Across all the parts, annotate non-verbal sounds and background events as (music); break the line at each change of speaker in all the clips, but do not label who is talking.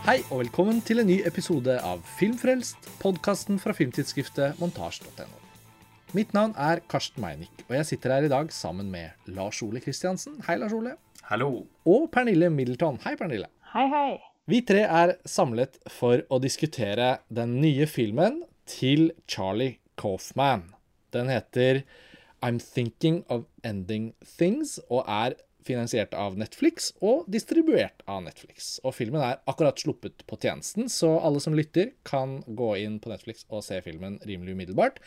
Hei og velkommen til en ny episode av Filmfrelst, podkasten fra filmtidsskriftet montasj.no. Mitt navn er Karsten Meinick, og jeg sitter her i dag sammen med Lars Ole Kristiansen. Hei, Lars Ole.
Hallo.
Og Pernille Middleton. Hei, Pernille.
Hei, hei.
Vi tre er samlet for å diskutere den nye filmen til Charlie Coffman. Den heter I'm Thinking of Ending Things og er finansiert av Netflix og distribuert av Netflix. Og filmen er akkurat sluppet på tjenesten, så alle som lytter, kan gå inn på Netflix og se filmen rimelig umiddelbart.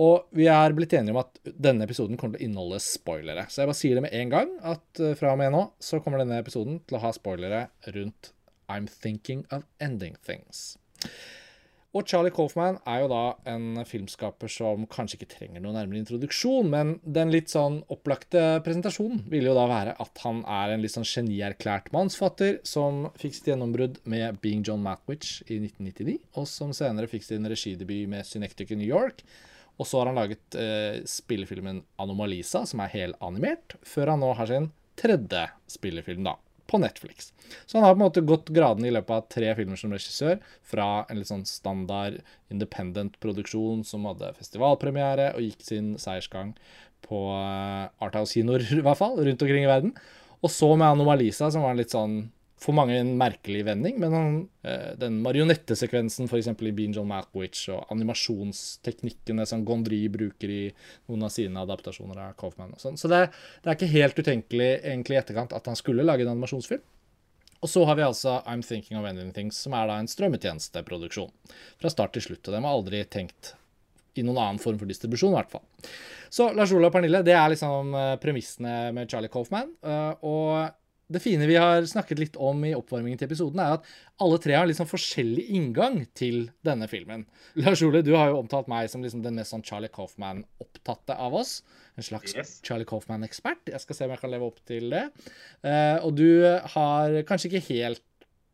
Og vi er blitt enige om at denne episoden kommer til å inneholde spoilere. Så jeg bare sier det med en gang, at eh, fra og med nå så kommer denne episoden til å ha spoilere rundt I'm Thinking of Ending Things. Og Charlie Coffman er jo da en filmskaper som kanskje ikke trenger noen nærmere introduksjon, men den litt sånn opplagte presentasjonen ville jo da være at han er en litt sånn genierklært mannsfatter som fikk sitt gjennombrudd med Being John Matwich' i 1999, og som senere fikk sin regidebut med Synectic i New York. Og så har han laget eh, spillefilmen Anomalisa, som er helanimert, før han nå har sin tredje spillefilm, da, på Netflix. Så han har på en måte gått graden i løpet av tre filmer som regissør, fra en litt sånn standard independent-produksjon som hadde festivalpremiere og gikk sin seiersgang på eh, Arthouse-kinoer, (laughs) i hvert fall, rundt omkring i verden. Og så med Anomalisa, som var en litt sånn for mange en merkelig vending, men han, eh, den marionettesekvensen f.eks. i Bean John Malkovich og animasjonsteknikkene som Gondry bruker i noen av sine adaptasjoner av Coffman og sånn. Så det, det, er ikke helt utenkelig egentlig i etterkant at han skulle lage en animasjonsfilm. Og så har vi altså I'm Thinking of Ending Things, som er da en strømmetjenesteproduksjon. Fra start til slutt. Og den var aldri tenkt i noen annen form for distribusjon, i hvert fall. Så Lars Olav og Pernille, det er liksom eh, premissene med Charlie Coffman. eh, Og det fine vi har snakket litt om i oppvarmingen til episoden, er at alle tre har liksom forskjellig inngang til denne filmen. Lars Ole, du har jo omtalt meg som liksom den mest sånn Charlie Coffman-opptatte av oss. En slags
Yes.
Charlie Coffman-ekspert. Jeg skal se om jeg kan leve opp til det. Eh, og du har kanskje ikke helt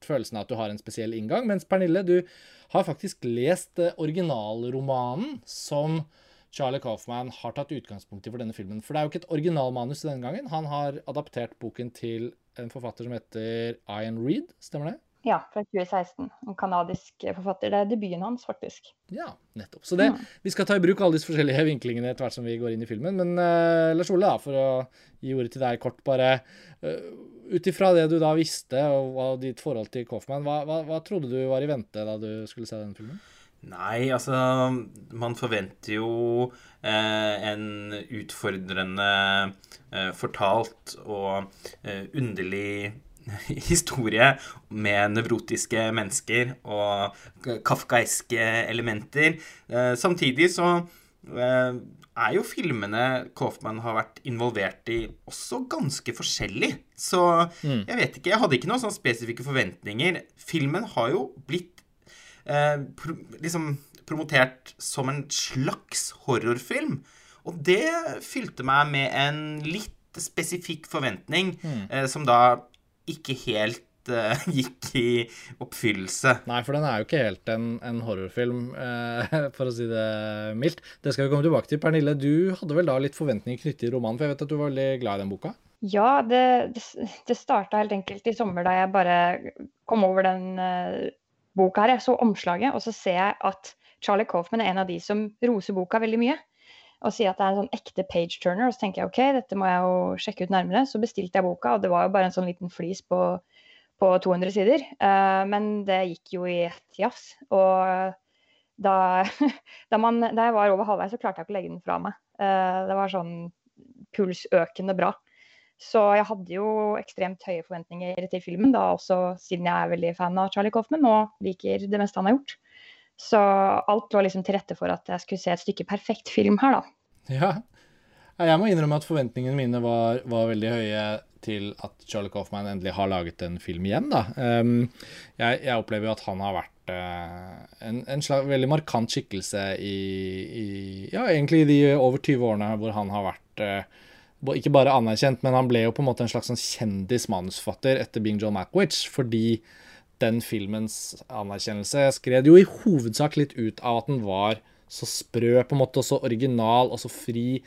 følelsen av at du har en spesiell inngang, mens Pernille, du har faktisk lest eh, originalromanen som Charlie Coffman har tatt utgangspunkt i for denne filmen. For det er jo ikke et originalmanus denne gangen. Han har adaptert boken til en forfatter som heter Ian Reed, stemmer det?
Ja, fra 2016. En kanadisk forfatter. Det er debuten hans, faktisk.
Ja, nettopp. Så det, vi skal ta i bruk alle disse forskjellige vinklingene etter hvert som vi går inn i filmen. Men uh, Lars Ole, da, for å gi ordet til deg kort, bare uh, ut ifra det du da visste og, og ditt forhold til Coffman, hva, hva, hva trodde du var i vente da du skulle se denne filmen?
Nei, altså Man forventer jo eh, en utfordrende, eh, fortalt og eh, underlig (laughs) historie med nevrotiske mennesker og kafkaiske elementer. Eh, samtidig så eh, er jo filmene Kaufman har vært involvert i, også ganske forskjellig. Så jeg vet ikke. Jeg hadde ikke noen sånne spesifikke forventninger. Filmen har jo blitt eh, pro liksom promotert som en slags horrorfilm. Og det fylte meg med en litt spesifikk forventning, eh, som da ikke helt eh, (laughs) gikk i oppfyllelse.
Nei, for den er jo ikke helt en, en horrorfilm, eh, (laughs) for å si det mildt. Det skal vi komme tilbake til. Pernille, du hadde vel da litt forventninger knyttet til romanen, for jeg vet at du var veldig glad i den boka?
Ja, det, det, det starta helt enkelt i sommer da jeg bare kom over den eh, boka her. Jeg så omslaget, og så ser jeg at Charlie Coffman er en av de som roser boka veldig mye. Og sier at det er en sånn ekte page turner. Og så tenker jeg OK, dette må jeg jo sjekke ut nærmere. Så bestilte jeg boka, og det var jo bare en sånn liten flis på, på 200 sider. Uh, men det gikk jo i ett jafs. Og da, (laughs) da, man, da jeg var over halvveis, så klarte jeg ikke å legge den fra meg. Uh, det var sånn pulsøkende bra. Så jeg hadde jo ekstremt høye forventninger til filmen, da også siden jeg er veldig fan av Charlie Coffman og liker det meste han har gjort. Så alt lå liksom til rette for at jeg skulle se et stykke perfekt film her, da.
Ja. Jeg må innrømme at forventningene mine var, var veldig høye til at Charlie Coffman endelig har laget en film igjen, da. Um, jeg, jeg opplever jo at han har vært uh, en, en slags veldig markant skikkelse i, i Ja, egentlig de over 20 årene hvor han har vært uh, ikke bare anerkjent, men han ble jo på en måte en slags sånn kjendismanusfatter etter Bing John Malkovich, fordi den filmens anerkjennelse skred jo i hovedsak litt ut av at den var så sprø, på en måte, og så original og så fri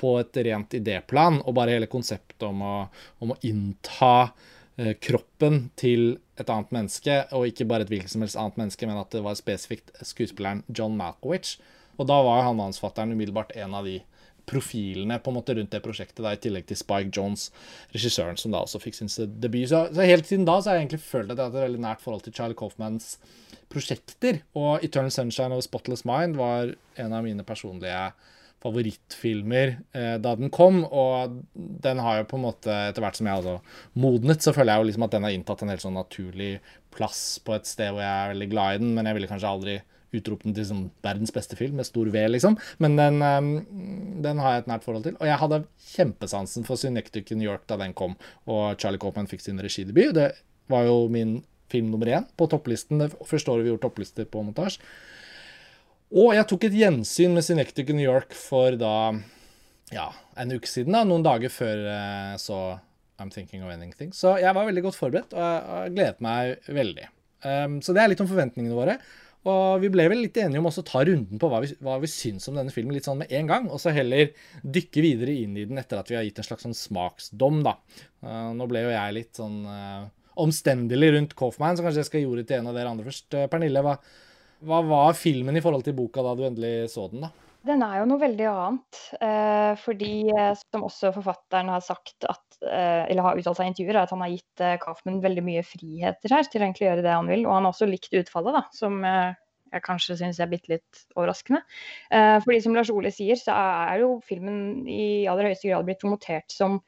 på et rent idéplan, og bare hele konseptet om å, om å innta eh, kroppen til et annet menneske, og ikke bare et hvilket som helst annet menneske, men at det var spesifikt skuespilleren John Malkowicz. Og da var jo han manusfatteren umiddelbart en av de profilene på en måte rundt det prosjektet, da, i tillegg til Spike Jones, regissøren, som da også fikk sin debut. Så, så, helt siden da så har jeg egentlig følt at jeg har hatt et veldig nært forhold til Charlie Coffmans prosjekter. Og Eternal Sunshine of Spotless Mind var en av mine personlige favorittfilmer eh, da den kom, og den har jo på en måte, etter hvert som jeg altså modnet, så føler jeg jo liksom at den har inntatt en helt sånn naturlig plass på et sted hvor jeg er veldig glad i den, men jeg ville kanskje aldri utropt den til som verdens beste film, med stor V, liksom. Men den, um, den, har jeg et nært forhold til. Og jeg hadde kjempesansen for Synectic New York da den kom, og Charlie Copeman fikk sin regidebut. Det var jo min film nummer én på topplisten. Det første året vi gjorde topplister på montasje. Og jeg tok et gjensyn med Synectic New York for da ja, en uke siden. da, Noen dager før jeg så I'm Thinking of Ending Things. Så jeg var veldig godt forberedt, og jeg gledet meg veldig. Um, så det er litt om forventningene våre. Og vi ble vel litt enige om også å ta runden på hva vi, hva vi syns om denne filmen litt sånn med en gang, og så heller dykke videre inn i den etter at vi har gitt en slags sånn smaksdom, da. Uh, nå ble jo jeg litt sånn uh, omstendelig rundt Coffman, så kanskje jeg skal gi ordet til en av dere andre først. Uh, Pernille, hva, hva var filmen i forhold til boka da du endelig så den, da?
Den er jo noe veldig annet. Eh, fordi, eh, som også forfatteren har sagt at, eh, eller har uttalt seg i intervjuer, at han har gitt eh, Kaufman veldig mye friheter her til å egentlig gjøre det han vil. Og han har også likt utfallet, da, som eh, jeg kanskje syns er bitte litt overraskende. Eh, fordi som Lars Ole sier, så er jo filmen i aller høyeste grad blitt promotert som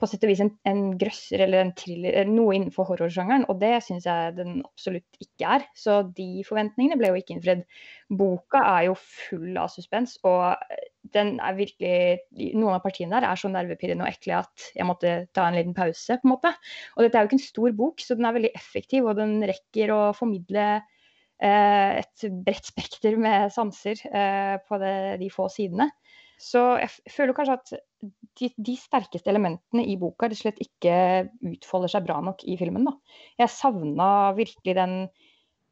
på sett og vis en, en grøsser eller en thriller, noe innenfor horrorsjangeren, og det syns jeg den absolutt ikke er. Så de forventningene ble jo ikke innfridd. Boka er jo full av suspens, og den er virkelig Noen av partiene der er så nervepirrende og ekle at jeg måtte ta en liten pause, på en måte. Og dette er jo ikke en stor bok, så den er veldig effektiv, og den rekker å formidle eh, et bredt spekter med sanser eh, på det, de få sidene. Så jeg føler kanskje at de, de, sterkeste elementene i boka rett slett ikke utfolder seg bra nok i filmen. Da. Jeg savna virkelig den,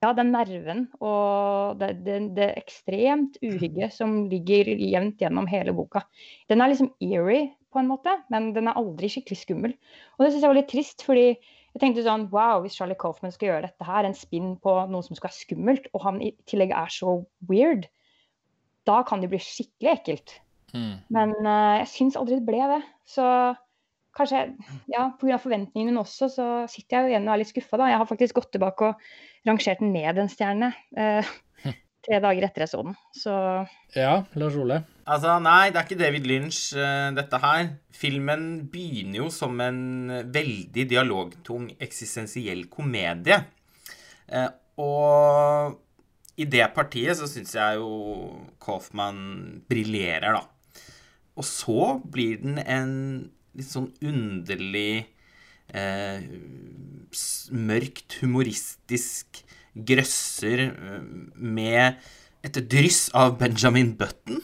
ja, den nerven og det, det, det ekstremt uhygget som ligger jevnt gjennom hele boka. Den er liksom eerie på en måte, men den er aldri skikkelig skummel. Og det syns jeg var litt trist, fordi jeg tenkte sånn Wow, hvis Charlie Coffman skal gjøre dette her, en spinn på noe som skal være skummelt, og han i tillegg er så weird, da kan det bli skikkelig ekkelt. Mm. Men uh, jeg syns aldri det ble det. Så kanskje, ja, pga. forventningene også, så sitter jeg jo igjen og er litt skuffa, da. Jeg har faktisk gått tilbake og rangert den ned en stjerne. Uh, (laughs) tre dager etter jeg så den. Så
Ja, Lars Ole?
Altså, nei, det er ikke David Lynch, uh, dette her. Filmen begynner jo som en veldig dialogtung eksistensiell komedie. Uh, og i det partiet så syns jeg jo Coffman briljerer, da. Og så blir den en litt sånn underlig eh, mørkt, humoristisk grøsser eh, med et dryss av Benjamin Button.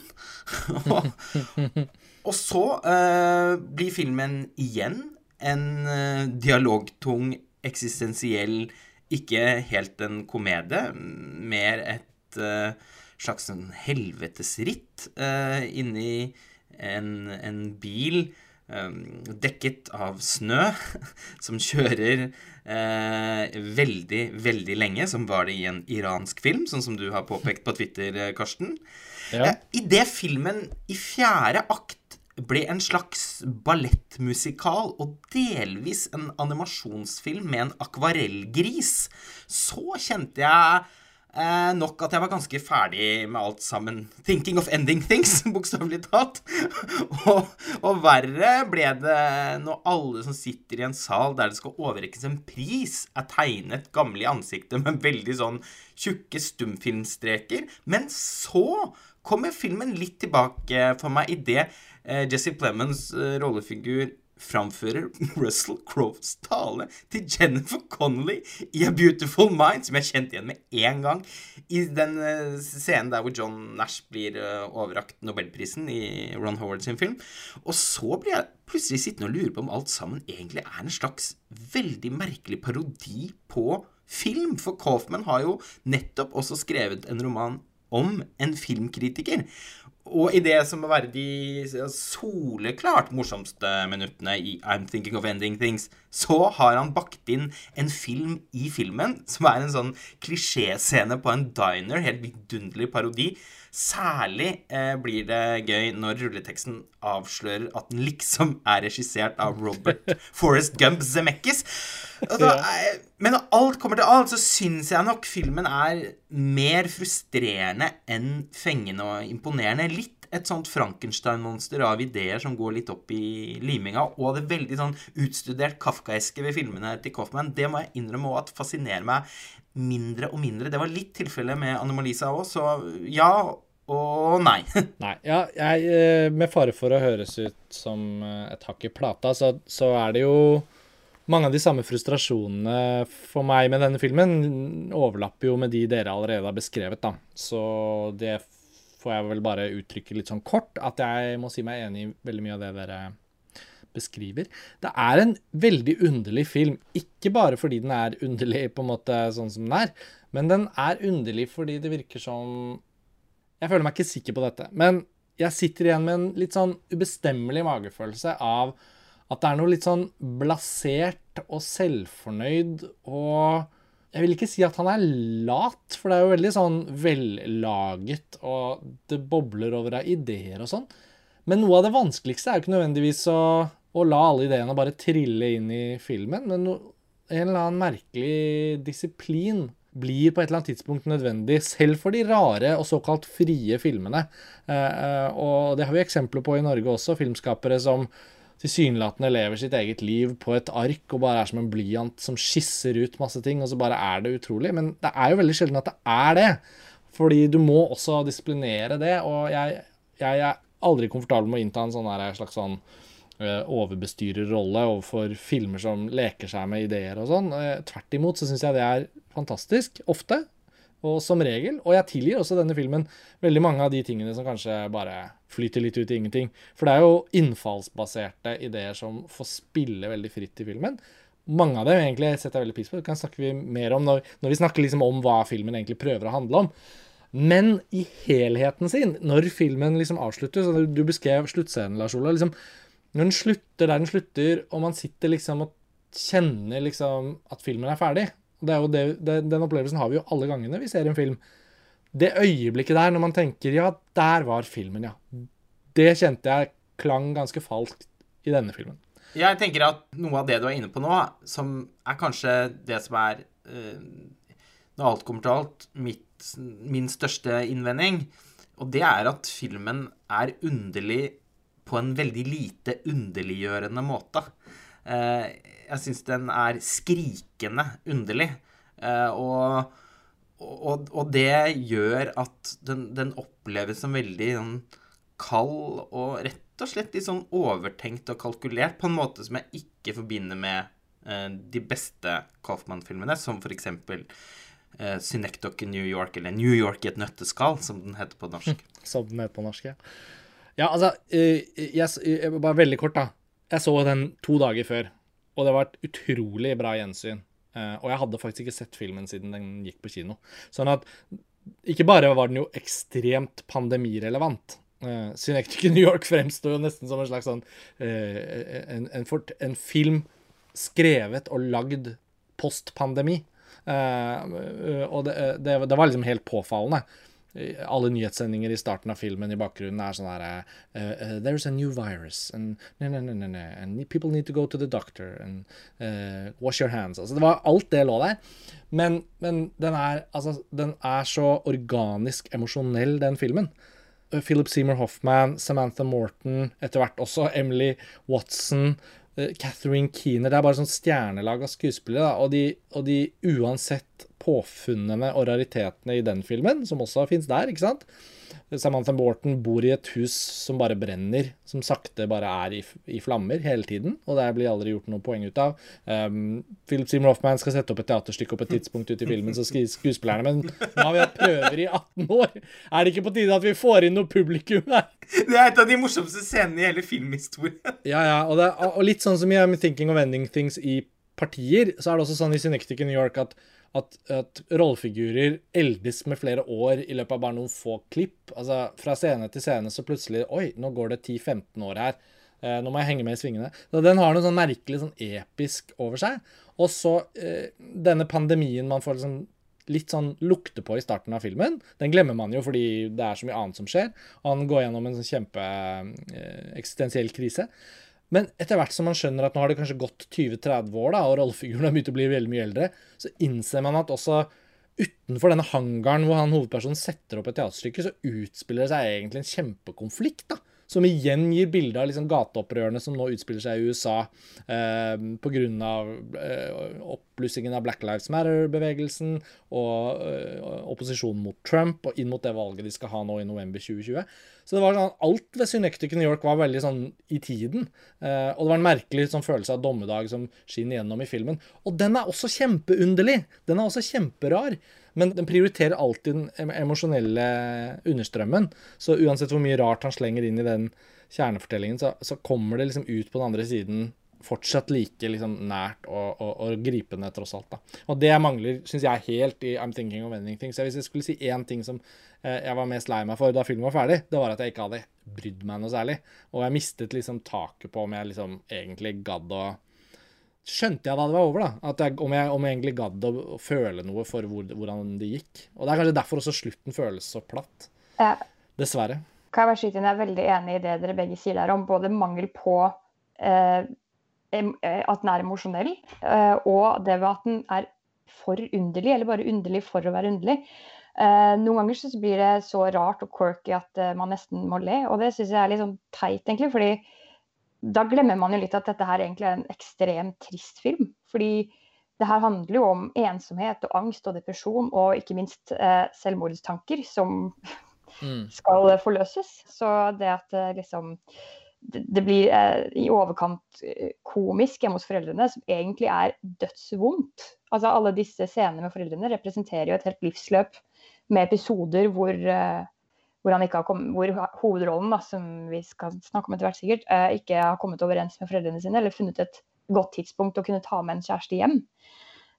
(laughs) og så eh, blir filmen igjen en eh, dialogtung, eksistensiell, ikke helt en komedie, mer et eh, slags helvetesritt eh, inni en, en bil um, dekket av snø (laughs) som kjører eh, veldig, veldig lenge, som var det i en iransk film, sånn som du har påpekt på Twitter, eh, Karsten. Ja. Eh, Idet filmen i fjerde akt ble en slags ballettmusikal og delvis en animasjonsfilm med en akvarellgris, så kjente jeg Eh, nok at jeg var ganske ferdig med alt sammen. 'Thinking of ending things', (laughs) bokstavelig talt. og, og, verre ble det når alle som sitter i en sal der det skal overrekkes en pris, er tegnet gamle i ansiktet med veldig sånn tjukke stumfilmstreker. Men så kommer filmen litt tilbake for meg idet eh, Jesse Plemons eh, rollefigur framfører (laughs) Russell Crowes tale til Jennifer Connolly i A Beautiful Mind, som jeg kjente igjen med én gang. I den uh, scenen der hvor John Nash blir uh, overrakt Nobelprisen i Ron Howard sin film. Og så blir jeg plutselig sittende og lure på om alt sammen egentlig er en slags veldig merkelig parodi på film. For Coffman har jo nettopp også skrevet en roman om en filmkritiker. Og i det som må være de soleklart morsomste minuttene i I'm Thinking of Ending Things, så har han bakt inn en film i filmen som er en sånn klisjéscene på en diner, helt vidunderlig parodi. Særlig eh, blir det gøy når rulleteksten avslører at den liksom er regissert av Robert (laughs) Forrest Gump Zemeckis. Da, eh, men når alt kommer til alt, så syns jeg nok filmen er mer frustrerende enn fengende og imponerende. Litt et sånt Frankenstein-monster av ideer som går litt opp i liminga, og det veldig sånn utstudert kafkaeske ved filmene til Coffman, det må jeg innrømme at fascinerer meg mindre og mindre. Det var litt tilfelle med Anomalisa òg, så ja og nei. (laughs)
nei. Ja, jeg, med fare for å høres ut som et hakk i plata, så, så er det jo mange av de samme frustrasjonene for meg med denne filmen overlapper jo med de dere allerede har beskrevet, da. Så det får jeg vel bare uttrykke litt sånn kort, at jeg må si meg enig i veldig mye av det dere beskriver. Det er en veldig underlig film, ikke bare fordi den er underlig på en måte sånn som den er, men den er underlig fordi det virker som Jeg føler meg ikke sikker på dette, men jeg sitter igjen med en litt sånn ubestemmelig magefølelse av at det er noe litt sånn blasert og selvfornøyd og jeg vil ikke si at han er lat, for det er jo veldig sånn vellaget, og det bobler over av ideer og sånn. Men noe av det vanskeligste er jo ikke nødvendigvis å, å la alle ideene bare trille inn i filmen, men no, en eller annen merkelig disiplin blir på et eller annet tidspunkt nødvendig, selv for de rare og såkalt frie filmene. Eh, eh og det har vi eksempler på i Norge også, filmskapere som tilsynelatende lever sitt eget liv på et ark og bare er som en blyant som skisser ut masse ting, og så bare er det utrolig. Men det er jo veldig sjelden at det er det. Fordi du må også disiplinere det, og jeg, jeg er aldri komfortabel med å innta en sånn slags sånn uh, overbestyrerrolle overfor filmer som leker seg med ideer og sånn. Uh, tvert imot så syns jeg det er fantastisk, ofte og som regel. Og jeg tilgir også denne filmen veldig mange av de tingene som kanskje bare flyter litt ut i ingenting. For det er jo innfallsbaserte ideer som får spille veldig fritt i filmen. Mange av dem egentlig setter jeg veldig pris på. Det kan snakke vi mer om når, når vi snakker liksom om hva filmen egentlig prøver å handle om. Men i helheten sin, når filmen liksom avslutter så Du beskrev sluttscenen, Lars Ola. Liksom, når den slutter der den slutter, og man sitter liksom og kjenner liksom at filmen er ferdig, det er jo det, det, den opplevelsen har vi jo alle gangene vi ser en film. Det øyeblikket der når man tenker ja, der var filmen, ja. Det kjente jeg klang ganske falskt i denne filmen.
Jeg tenker at noe av det du er inne på nå, som er kanskje det som er uh, Når alt kommer til alt, mitt, min største innvending, og det er at filmen er underlig på en veldig lite underliggjørende måte. Uh, jeg syns den er skrikende underlig. Eh, og, og, og, det gjør at den, den oppleves som veldig sånn kald og rett og slett litt sånn overtenkt og kalkulert på en måte som jeg ikke forbinder med eh, de beste Kaufmann-filmene, som for eksempel Synektok Synecdoche New York, eller New York i et nøtteskall, som den heter på norsk. (laughs)
som den heter på norsk, ja. Ja, altså, jeg, jeg, bare veldig kort, da. Jeg så den to dager før. Og det var et utrolig bra gjensyn. Uh, og jeg hadde faktisk ikke sett filmen siden den gikk på kino. Sånn at ikke bare var den jo ekstremt pandemirelevant. Uh, Synectic New York fremsto nesten som en slags sånn uh, en, en, fort, en, film skrevet og lagd post pandemi. Og det, det, det, var liksom helt påfallende alle nyhetssendinger i starten av filmen i bakgrunnen er sånn her uh, uh, There's a new virus, and, no, no, no, and people need to go to the doctor, and uh, wash your hands. Altså, det var alt det lå der. Men, men den, er, altså, den er så organisk emosjonell, den filmen. Philip Seymour Hoffman, Samantha Morton, etter hvert også Emily Watson, Catherine Keener. Det er bare sånn stjernelag av skuespillere. Og, og de uansett påfunnene og raritetene i den filmen, som også fins der, ikke sant. Samantha Morton bor i et hus som bare brenner, som sakte bare er i, i flammer hele tiden. Og det blir aldri gjort noe poeng ut av. Um, Philip Seymour Hoffman skal sette opp et teaterstykke på et tidspunkt ut i filmen, så skuespillerne Men nå har vi hatt prøver i 18 år. Er det ikke på tide at vi får inn noe publikum her?
Det er et av de morsomste scenene i hele filmhistorien.
Ja, ja. Og, det, og litt sånn som i I'm Thinking of Ending Things i partier, så er det også sånn i Synectic i New York at At, at rollefigurer eldes med flere år i løpet av bare noen få klipp. Altså Fra scene til scene så plutselig Oi, nå går det 10-15 år her. Eh, nå må jeg henge med i svingene. Så Den har noe sånn merkelig sånn episk over seg. Og så eh, denne pandemien man får liksom litt sånn lukte på i starten av filmen. Den glemmer man jo fordi det er så mye annet som skjer. Og han går gjennom en sånn kjempe eh, krise. Men etter hvert som man skjønner at nå har det kanskje gått 20-30 år, da, og rollefiguren har begynt å bli veldig mye eldre, så innser man at også utenfor denne hangaren hvor han hovedpersonen setter opp et teaterstykke, så utspiller det seg egentlig en kjempekonflikt. da, Som igjen gir bilde av liksom gateopprørene som nå utspiller seg i USA eh, pga. Eh, oppblussingen av Black Lives Matter-bevegelsen og eh, opposisjonen mot Trump og inn mot det valget de skal ha nå i november 2020. Så det var sånn, alt ved Synectic New York var veldig sånn i tiden. Eh, og det var en merkelig sånn følelse av dommedag som skinner gjennom i filmen. Og den er også kjempeunderlig! Den er også kjemperar. Men den prioriterer alltid den emosjonelle understrømmen. Så uansett hvor mye rart han slenger inn i den kjernefortellingen, så, så kommer det liksom ut på den andre siden fortsatt like liksom, nært og, og, og, gripende, tross alt. da. Og det mangler, syns jeg, helt i I'm Thinking of Anything. Så hvis jeg skulle si én ting som jeg var mest lei meg for da filmen var ferdig, det var at jeg ikke hadde brydd meg noe særlig. Og jeg mistet liksom taket på om jeg liksom egentlig gadd å Skjønte jeg da det var over, da. At jeg, om, jeg, om, jeg, egentlig gadd å, å føle noe for hvor, hvordan det gikk. Og det er kanskje derfor også slutten føles så platt.
Ja.
Dessverre.
Kan jeg bare skyte inn, jeg er veldig enig i det dere begge sier der om både mangel på eh, Eh, at den er emosjonell, eh, og det ved at den er for underlig, eller bare underlig for å være underlig. Eh, noen ganger så blir det så rart og quirky at man nesten må le, og det syns jeg er litt sånn teit, egentlig. fordi da glemmer man jo litt at dette her egentlig er en ekstremt trist film. Fordi det her handler jo om ensomhet og angst og depresjon, og ikke minst eh, selvmordstanker som mm. (laughs) skal forløses. Så det at liksom det, blir eh, i overkant komisk hjemme hos foreldrene, som egentlig er dødsvondt. Altså Alle disse scenene med foreldrene representerer jo et helt livsløp med episoder hvor, eh, hvor, kommet, hvor hovedrollen, da, som vi skal snakke om etter hvert sikkert, eh, ikke har kommet overens med foreldrene sine, eller funnet et godt tidspunkt å kunne ta med en kjæreste hjem.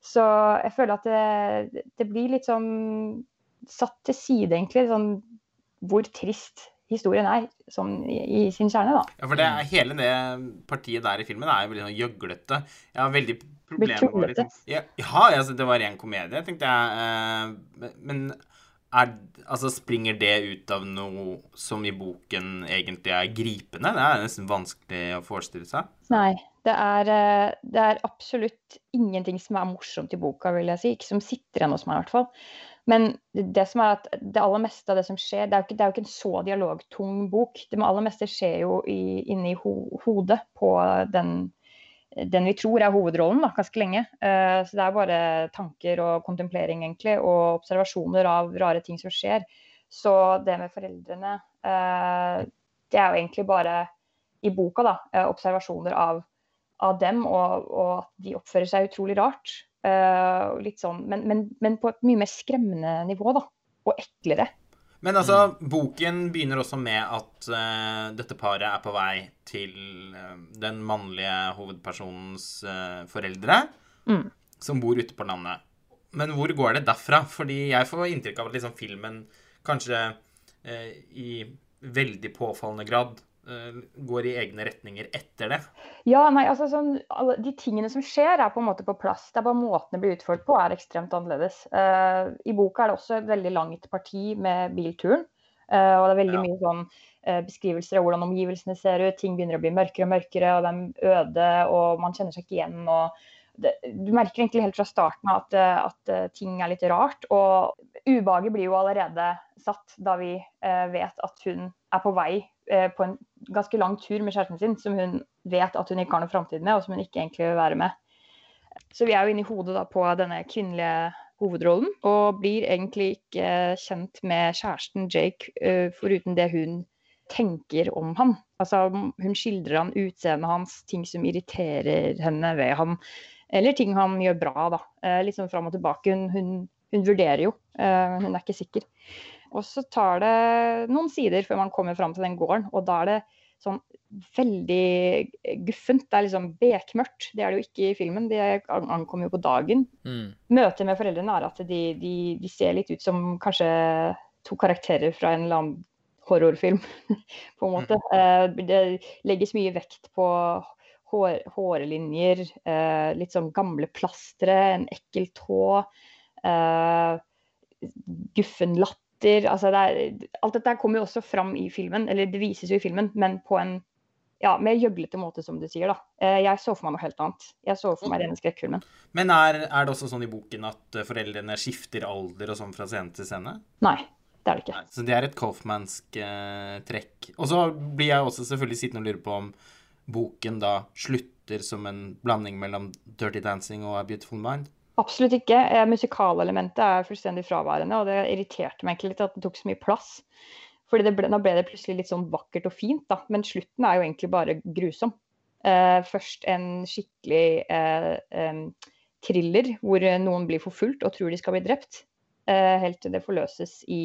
Så jeg føler at det, det blir litt sånn satt til side, egentlig. Sånn hvor trist historien er, sånn i, i, sin kjerne, da.
Ja, for det, hele det partiet der i filmen er jo veldig sånn gjøglete. Jeg har veldig problemer med liksom, ja, ja, altså, det var ren komedie, tenkte jeg. Eh, men er, altså, springer det ut av noe som i boken egentlig er gripende? Det er nesten vanskelig å forestille seg.
Nei. Det er, eh, det er absolutt ingenting som er morsomt i boka, vil jeg si. Ikke som sitter igjen hos meg, i hvert fall. Men det som er at det aller meste av det som skjer, det er jo ikke, er jo ikke en så dialogtung bok. Det aller meste skjer jo inni ho, hodet på den, den, vi tror er hovedrollen da, ganske lenge. Uh, så det er bare tanker og kontemplering egentlig, og observasjoner av rare ting som skjer. Så det med foreldrene, uh, det er jo egentlig bare i boka da, uh, observasjoner av, av dem, og, og at de oppfører seg utrolig rart. Uh, sånn, men, men, men, på et mye mer skremmende nivå, da. Og eklere.
Men altså, boken begynner også med at uh, dette paret er på vei til uh, den mannlige hovedpersonens foreldre, mm. som bor ute på landet. Men hvor går det derfra? Fordi jeg får inntrykk av at liksom filmen kanskje i veldig påfallende grad går i egne retninger etter det?
Ja, nei, altså sånn, De tingene som skjer, er på en måte på plass. Det er bare måten det blir utført på, er ekstremt annerledes. Uh, I boka er det også et veldig langt parti med bilturen. Uh, og det er veldig ja. mye sånn uh, beskrivelser av hvordan omgivelsene ser ut. Ting begynner å bli mørkere og mørkere, og de er øde, og man kjenner seg ikke igjen. og det, du merker egentlig helt fra starten av at, at, ting er litt rart. Og ubehaget blir jo allerede satt da vi vet at hun er på vei Eh, på en ganske lang tur med kjæresten sin, som hun vet at hun ikke har noe framtid med, og som hun ikke egentlig vil være med. Så vi er jo inne i hodet da på denne kvinnelige hovedrollen, og blir egentlig ikke kjent med kjæresten Jake uh, foruten det hun tenker om han. Altså, hun skildrer han, utseendet hans, ting som irriterer henne ved han, eller ting han gjør bra, da. Uh, litt sånn fram og tilbake. Hun, hun, hun vurderer jo, hun er ikke sikker. Og så tar det noen sider før man kommer fram til den gården. Og da er det sånn veldig guffent. Det er liksom bekmørkt. Det er det jo ikke i filmen. Det ankommer jo på dagen.
Mm.
Møtet med foreldrene er at de, de, de ser litt ut som kanskje to karakterer fra en eller annen horrorfilm, (laughs) på en måte. Mm. det legges mye vekt på hår, hårlinjer, eh, litt sånn gamle plastre, en ekkel tå, guffen guffen latter. Altså det er, alt dette kommer jo også fram i filmen, eller det vises jo i filmen, men på en ja, mer gjøglete måte, som du sier. da. Eh, jeg så for meg noe helt annet. Jeg så for meg denne skrekkfilmen.
Men er, er, det også sånn i boken at eh, foreldrene skifter alder og sånn fra scene til scene?
Nei, det er det ikke.
Så det er et Colfmansk eh, trekk. Og så blir jeg også selvfølgelig sittende og lure på om boken da slutter som en blanding mellom Dirty Dancing og A Beautiful Mind.
Absolutt ikke. Eh, Musikalelementet er fullstendig fraværende, og det irriterte meg egentlig litt at det tok så mye plass. Fordi ble, Nå ble det plutselig litt sånn vakkert og fint, da. Men slutten er jo egentlig bare grusom. Eh, først en skikkelig eh, eh, thriller hvor noen blir forfulgt og tror de skal bli drept. Eh, helt til det forløses i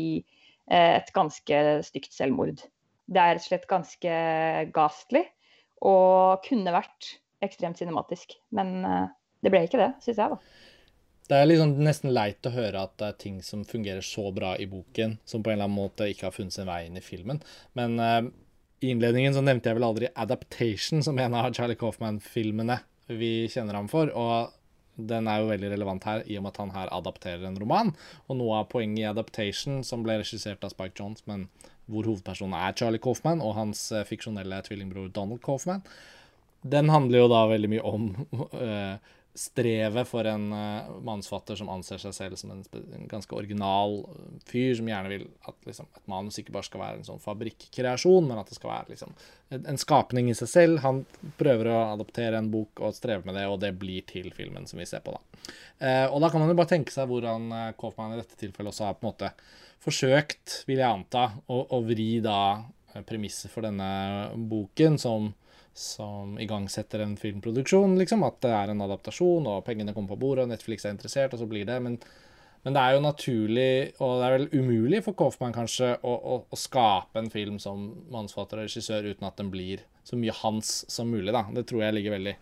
eh, et ganske stygt selvmord. Det er rett og slett ganske ghastly og kunne vært ekstremt cinematisk. Men det ble ikke det, syns jeg, da.
Det er liksom nesten leit å høre at det er ting som fungerer så bra i boken, som på en eller annen måte ikke har funnet sin vei inn i filmen. Men uh, i innledningen så nevnte jeg vel aldri 'Adaptation' som en av Charlie Coffman-filmene vi kjenner ham for. og den er jo veldig relevant her, i og med at han her adapterer en roman. Og noe av poenget i 'Adaptation', som ble regissert av Spike Jones, men hvor hovedpersonen er Charlie Coffman og hans uh, fiksjonelle tvillingbror Donald Coffman, den handler jo da veldig mye om uh, (laughs) strevet for en uh, mannsfatter som anser seg selv som en, en, ganske original fyr, som gjerne vil at liksom, et manus ikke bare skal være en sånn fabrikkreasjon, men at det skal være liksom, en, en, skapning i seg selv. Han prøver å adoptere en bok og strever med det, og det blir til filmen som vi ser på. da. Uh, og da kan man jo bare tenke seg hvordan uh, Kaufmann i dette tilfellet også har på en måte forsøkt, vil jeg anta, å, å vri da premisset for denne boken som som igangsetter en filmproduksjon, liksom. At det er en adaptasjon, og pengene kommer på bordet, og Netflix er interessert, og så blir det. Men, men det er jo naturlig, og det er vel umulig for Coffman kanskje å, å, å skape en film som manusforfatter og regissør uten at den blir så mye hans som mulig, da. Det tror jeg ligger veldig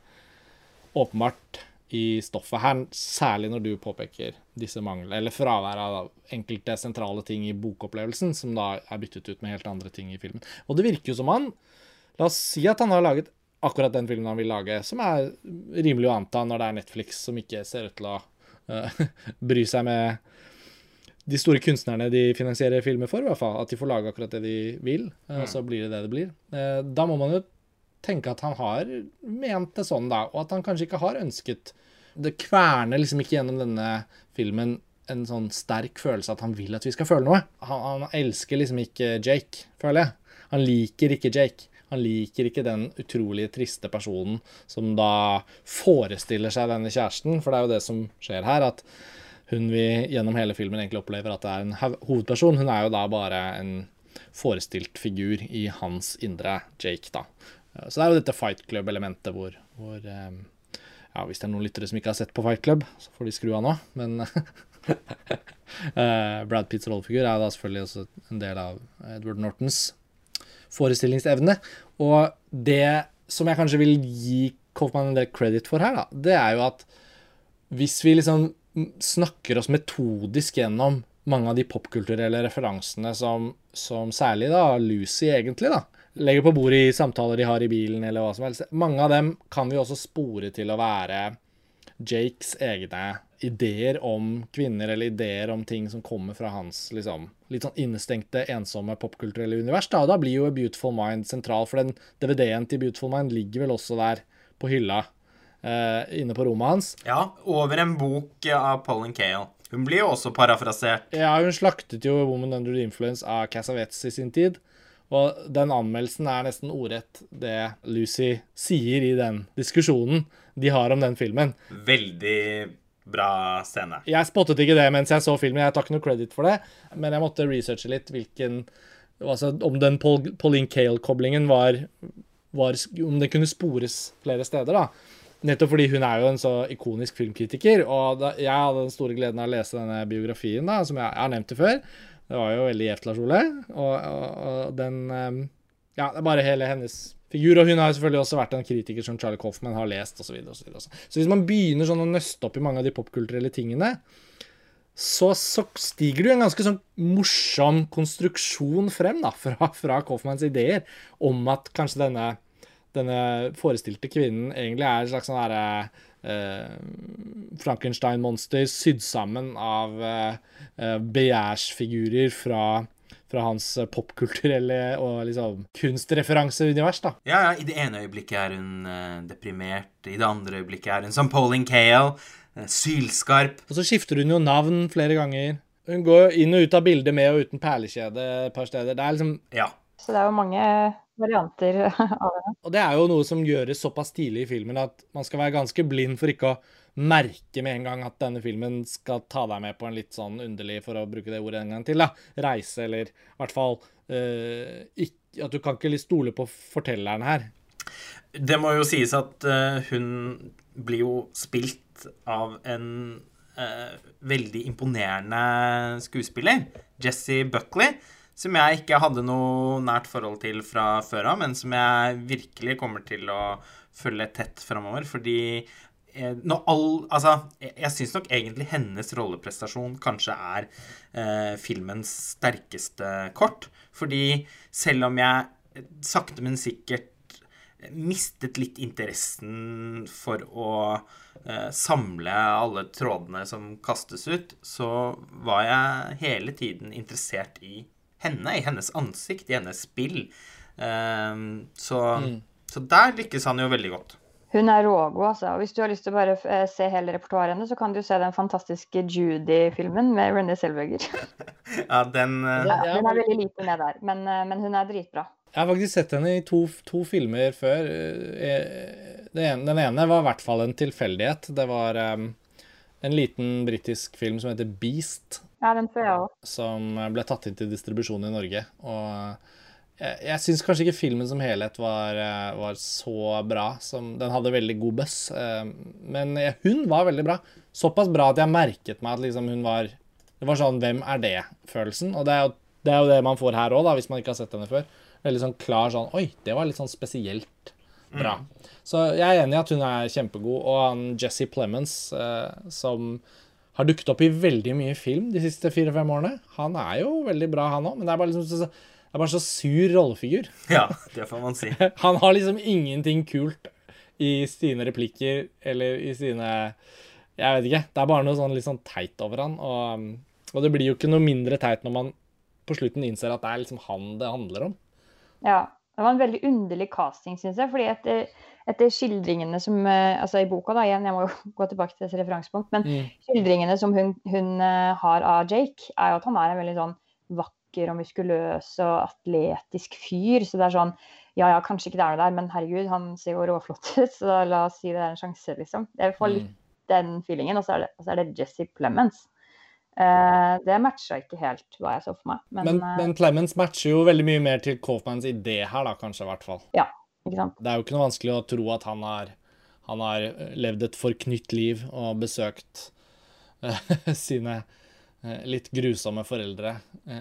åpenbart i stoffet her, særlig når du påpeker disse manglene, eller fraværet av enkelte sentrale ting i bokopplevelsen, som da er byttet ut med helt andre ting i filmen. Og det virker jo som han La oss si at han har laget akkurat den filmen han vil lage, som er rimelig å anta når det er Netflix som ikke ser ut til å uh, (laughs) bry seg med de store kunstnerne de finansierer filmer for, i hvert fall. At de får lage akkurat det de vil, uh, og så blir det det det blir. Uh, da må man jo tenke at han har ment det sånn, da, og at han kanskje ikke har ønsket Det kverner liksom ikke gjennom denne filmen en sånn sterk følelse at han vil at vi skal føle noe. Han, han elsker liksom ikke Jake, føler jeg. Han liker ikke Jake. Han liker ikke den utrolig triste personen som da forestiller seg denne kjæresten, for det er jo det som skjer her. at hun vi gjennom hele filmen egentlig opplever at det er en hovedperson. Hun er jo da bare en forestilt figur i hans indre Jake, da. Så det er jo dette Fight Club-elementet hvor, hvor eh, Ja, hvis det er noen lyttere som ikke har sett på Fight Club, så får de skru av nå, men (laughs) eh, Brad Pitts rollefigur er da selvfølgelig også en del av Edward Nortons forestillingsevne. Og det som jeg kanskje vil gi Kaufmann en del credit for her, da, det er jo at hvis vi liksom snakker oss metodisk gjennom mange av de popkulturelle referansene som, som, særlig da Lucy egentlig da, legger på bordet i samtaler de har i bilen, eller hva som helst Mange av dem kan vi også spore til å være Jakes egne ideer om kvinner, eller ideer om ting som kommer fra hans liksom, litt sånn innestengte, ensomme popkulturelle univers. Da. da blir jo A Beautiful Mind sentral, for den DVD-en til Beautiful Mind ligger vel også der på hylla eh, inne på rommet hans.
Ja, over en bok av Pollen Kale. Hun blir jo også parafrasert.
Ja, hun slaktet jo Woman Under the Influence av Cassavetes i sin tid. Og den anmeldelsen er nesten ordrett det Lucy sier i den diskusjonen de har om den filmen.
Veldig bra scene.
Jeg spottet ikke det mens jeg så filmen, jeg tar ikke noe credit for det, men jeg måtte researche litt hvilken altså Om den Paul, Pauline Kale-koblingen var, var, Om det kunne spores flere steder, da. Nettopp fordi hun er jo en så ikonisk filmkritiker, og da, jeg hadde den store gleden av å lese denne biografien, da, som jeg, jeg har nevnt det før. Det var jo veldig gjevt, Lars Ole, og, og, og den ehm, Ja, det er bare hele hennes figur. Og hun har selvfølgelig også vært en kritiker som Charlie Coffman har lest, osv. Så, og så, videre. så hvis man begynner sånn å nøste opp i mange av de popkulturelle tingene, så, så stiger det jo en ganske sånn morsom konstruksjon frem da, fra, fra Coffmans ideer om at kanskje denne, denne forestilte kvinnen egentlig er en slags sånn herre eh, Frankenstein-monster sydd sammen av eh, eh begjærsfigurer fra fra hans eh, popkulturelle og liksom kunstreferanseunivers, da.
Ja, ja, i det ene øyeblikket er hun uh, deprimert, i det andre øyeblikket er hun som Pauline Kale, uh, sylskarp.
Og så skifter hun jo navn flere ganger. Hun går inn og ut av bildet med og uten perlekjede et par steder. Det er liksom
Ja.
Så det er jo mange varianter av det.
Og det er jo noe som gjøres såpass tidlig i filmen at man skal være ganske blind for ikke å merke med en gang at denne filmen skal ta deg med på en litt sånn underlig, for å bruke det ordet en gang til, da, reise, eller i hvert fall uh, ikke, At du kan ikke stole på fortelleren her.
Det må jo sies at uh, hun blir jo spilt av en uh, veldig imponerende skuespiller, Jesse Buckley som jeg ikke hadde noe nært forhold til fra før av, men som jeg virkelig kommer til å følge tett framover. Fordi eh, når all Altså, jeg, jeg syns nok egentlig hennes rolleprestasjon kanskje er eh, filmens sterkeste kort. Fordi selv om jeg sakte, men sikkert mistet litt interessen for å eh, samle alle trådene som kastes ut, så var jeg hele tiden interessert i henne, i hennes ansikt, i hennes spill. Eh, så, mm. så, der lykkes han jo veldig godt.
Hun er rågod, altså. Og hvis du har lyst til å bare eh, se hele repertoaret hennes, så kan du se den fantastiske Judy-filmen med Renée Selveger. (laughs)
ja, den uh...
ja, Hun er veldig lite med der, men, eh, men, hun er dritbra.
Jeg har faktisk sett henne i to, to filmer før. Den ene var i hvert fall en tilfeldighet. Det var um, en liten britisk film som heter Beast,
ja, den ser jeg òg.
Som ble tatt inn til distribusjon i Norge. Og jeg, jeg syns kanskje ikke filmen som helhet var, eh, var, så bra. Som, den hadde veldig god buzz. Eh, men hun var veldig bra. Såpass bra at jeg merket meg at liksom hun var Det var sånn 'Hvem er det?'-følelsen. Og det er, jo, det er, jo, det man får her òg, hvis man ikke har sett henne før. Veldig sånn klar sånn Oi, det var litt sånn spesielt bra. Mm. Så jeg er enig i at hun er kjempegod. Og han Jesse Plemons, eh, som har dukket opp i veldig mye film de siste fire-fem årene. Han er jo veldig bra, han òg, men det er bare liksom er bare så sur rollefigur. (laughs)
Ja, det får man si. (laughs)
han har liksom ingenting kult i sine replikker eller i sine Jeg vet ikke. Det er bare noe sånn litt sånn teit over han. Og, og det blir jo ikke noe mindre teit når man på slutten innser at det er liksom han det handler om.
Ja. Det var en veldig underlig casting, syns jeg. fordi etter, etter, skildringene som eh, Altså i boka, da, igjen, jeg må jo (laughs) gå tilbake til dette referansepunkt, men mm. skildringene som hun, hun, eh, har av Jake, er jo at han er en veldig sånn vakker og muskuløs og atletisk fyr. Så det er sånn Ja ja, kanskje ikke det er noe der, men herregud, han ser jo råflott ut, (laughs) så la oss si det er en sjanse, liksom. Jeg får litt mm. den feelingen. Og så er det, så er det Jesse Plemons Uh, det matcha ikke helt hva jeg så for meg.
Men, men, uh, men Clemens matcher jo veldig mye mer til Coffmans idé her, da, kanskje, i hvert fall.
Ja, ikke sant?
Det er jo ikke noe vanskelig å tro at han har, han har levd et forknytt liv og besøkt uh, (laughs) sine litt grusomme foreldre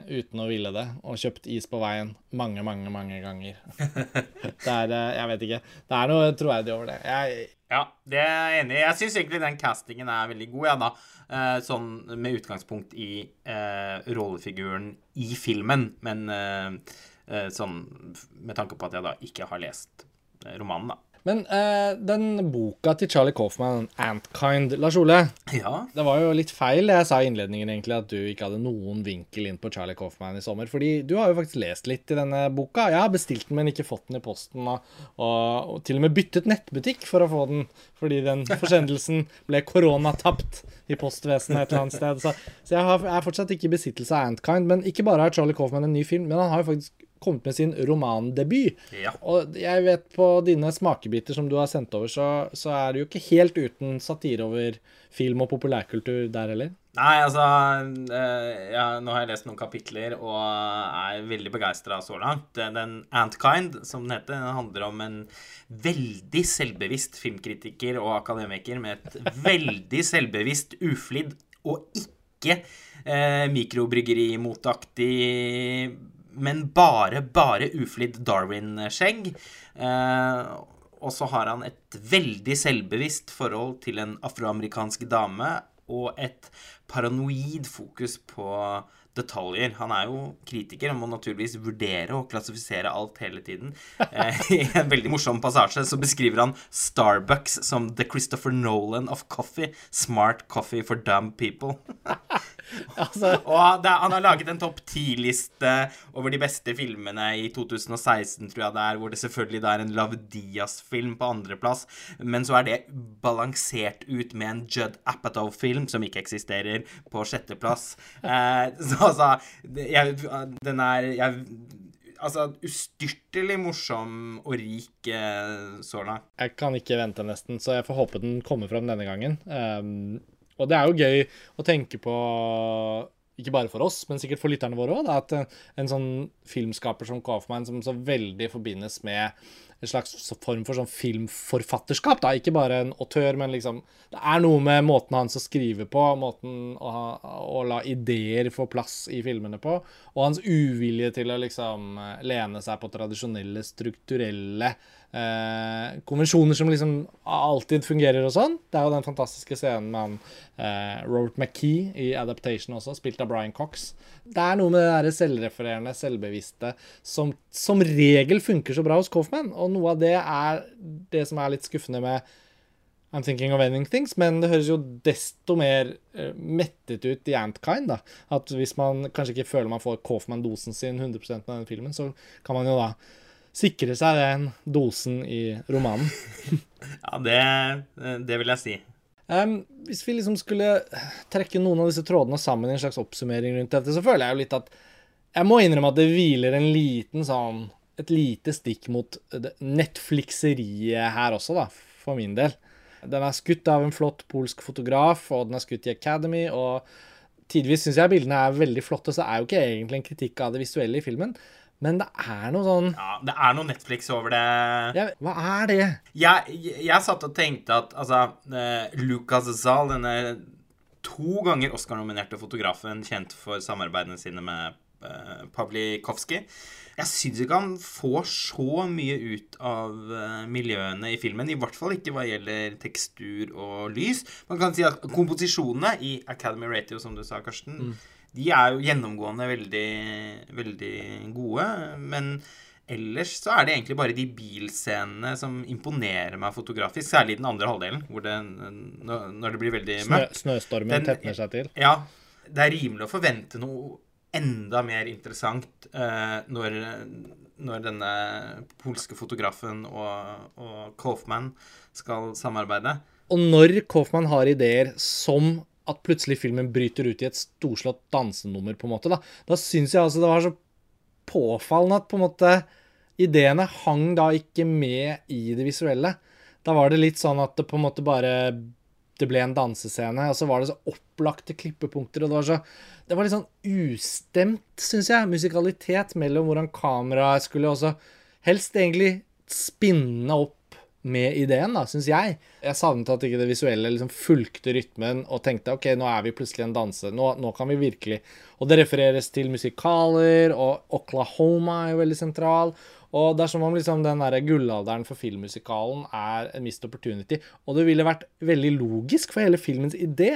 uten å ville det, og kjøpt is på veien mange, mange, mange ganger. (laughs) det er Jeg vet ikke. Det er noe troverdig over det. Jeg,
ja, det er jeg enig i. Jeg syns egentlig den castingen er veldig god, ja, da. Eh, sånn med utgangspunkt i eh, rollefiguren i filmen, men eh, eh sånn med tanke på at jeg da ikke har lest eh, romanen, da.
Men eh, den boka til Charlie Coffman, 'Antkind', Lars Ole
ja.
Det var jo litt feil jeg sa i innledningen, egentlig, at du ikke hadde noen vinkel inn på Charlie Coffman i sommer. Fordi du har jo faktisk lest litt i denne boka. Jeg har bestilt den, men ikke fått den i posten. Og, og, og til og med byttet nettbutikk for å få den, fordi den forsendelsen ble koronatapt i postvesenet et eller annet sted. Så, så jeg, har, jeg, er fortsatt ikke i besittelse av 'Antkind'. Men ikke bare har Charlie Coffman en ny film, men han har jo faktisk kommet med sin romandebut.
Ja.
Og jeg vet på dine smakebiter som du har sendt over, så, så er det jo ikke helt uten satire over film og populærkultur der heller.
Nei, altså eh, ja, Nå har jeg lest noen kapitler og er veldig begeistra så langt. Den Antkind, som den heter, den handler om en veldig selvbevisst filmkritiker og akademiker med et (laughs) veldig selvbevisst uflidd og ikke eh, mikrobryggeri-motaktig men bare, bare uflidd Darwin-skjegg. Eh, og så har han et veldig selvbevisst forhold til en afroamerikansk dame og et paranoid fokus på detaljer. Han er jo kritiker og må naturligvis vurdere og klassifisere alt hele tiden. Eh, (laughs) I en veldig morsom passasje så beskriver han Starbucks som the Christopher Nolan of coffee. Smart coffee for dumb people. (laughs) (laughs)
Altså,
Og er- han har laget en topp ti-liste over de beste filmene i 2016, tror jeg det er, hvor det selvfølgelig da er en Love Diaz-film på andreplass, men så er det balansert ut med en Judd Apatow-film som ikke eksisterer, på sjetteplass. (laughs) Eh, så altså jeg, Den er jeg, Altså ustyrtelig morsom og rik eh, så langt.
jeg kan ikke vente nesten, så jeg får håpe den kommer fram denne gangen. Um, og det er jo gøy å tenke på, ikke bare for oss, men sikkert for lytterne våre òg, at en, sånn filmskaper som Kaufman, som så veldig forbindes med en slags form for sånn filmforfatterskap, da. Ikke bare en autør, men liksom Det er noe med måten hans å skrive på, måten å, ha, å la ideer få plass i filmene på, og hans uvilje til å liksom eh, lene seg på tradisjonelle, strukturelle eh, konvensjoner som liksom alltid fungerer og sånn. Det er jo den fantastiske scenen med han eh, Robert McKee i Adaptation også, spilt av Brian Cox. Det er noe med det der selvrefererende, selvbevisste, som som regel funker så bra hos Coffman, og noe av det er det som er litt skuffende med I'm thinking of ending things, men det høres jo desto mer eh, mettet ut i Antkind, da. At hvis man kanskje ikke føler man får Coffman-dosen sin 100% med den filmen, så kan man jo da sikre seg den dosen i romanen. (laughs)
Ja, det, det vil jeg si.
Um, hvis vi liksom skulle trekke noen av disse trådene sammen i en slags oppsummering rundt dette, så føler jeg jo litt at Jeg må innrømme at det hviler en liten sånn Et lite stikk mot Netflixeriet her også, da, for min del. Den er skutt av en flott polsk fotograf, og den er skutt i Academy, og tidvis syns jeg bildene er veldig flotte, så det er jo ikke egentlig en kritikk av det visuelle i filmen, men det er noe sånn
Ja, det er noe Netflix over det.
ja, Hva er det?
Jeg, jeg, satt og tenkte at altså eh, Lucas Zahl, denne to ganger Oscar-nominerte fotografen kjent for samarbeidene sine med Pavlikovskij Jeg syns ikke han får så mye ut av eh, miljøene i filmen. I hvert fall ikke hva gjelder tekstur og lys. Man kan si at komposisjonene i Academy Ratio, som du sa, Karsten, de er jo gjennomgående veldig, veldig gode. Men ellers så er det egentlig bare de bilscenene som imponerer meg fotografisk. Særlig den andre halvdelen, hvor det, når det blir veldig
Snø,
mørkt.
snøstormen
Den-
tetner seg til.
Ja, det er rimelig å forvente noe enda mer interessant eh, når, når denne polske fotografen og, og Kaufman skal samarbeide.
Og når Kaufman har ideer som at plutselig filmen bryter ut i et storslått dansenummer, på en måte, da, da syns jeg altså det var så påfallende at på en måte ideene hang da ikke med i det visuelle. Da var det litt sånn at det på en måte bare det ble en dansescene, og så var det så opplagte klippepunkter, og det var så Det var litt sånn ustemt, syns jeg, musikalitet mellom hvordan kameraet skulle også helst egentlig spinne opp med ideen, da, syns jeg. Jeg savnet at ikke det visuelle liksom fulgte rytmen og tenkte OK, nå er vi plutselig en danse. Nå, nå kan vi virkelig Og det refereres til musikaler, og Oklahoma er jo veldig sentral. Og det er som om liksom den der gullalderen for filmmusikalen er en missed opportunity. Og det ville vært veldig logisk for hele filmens idé.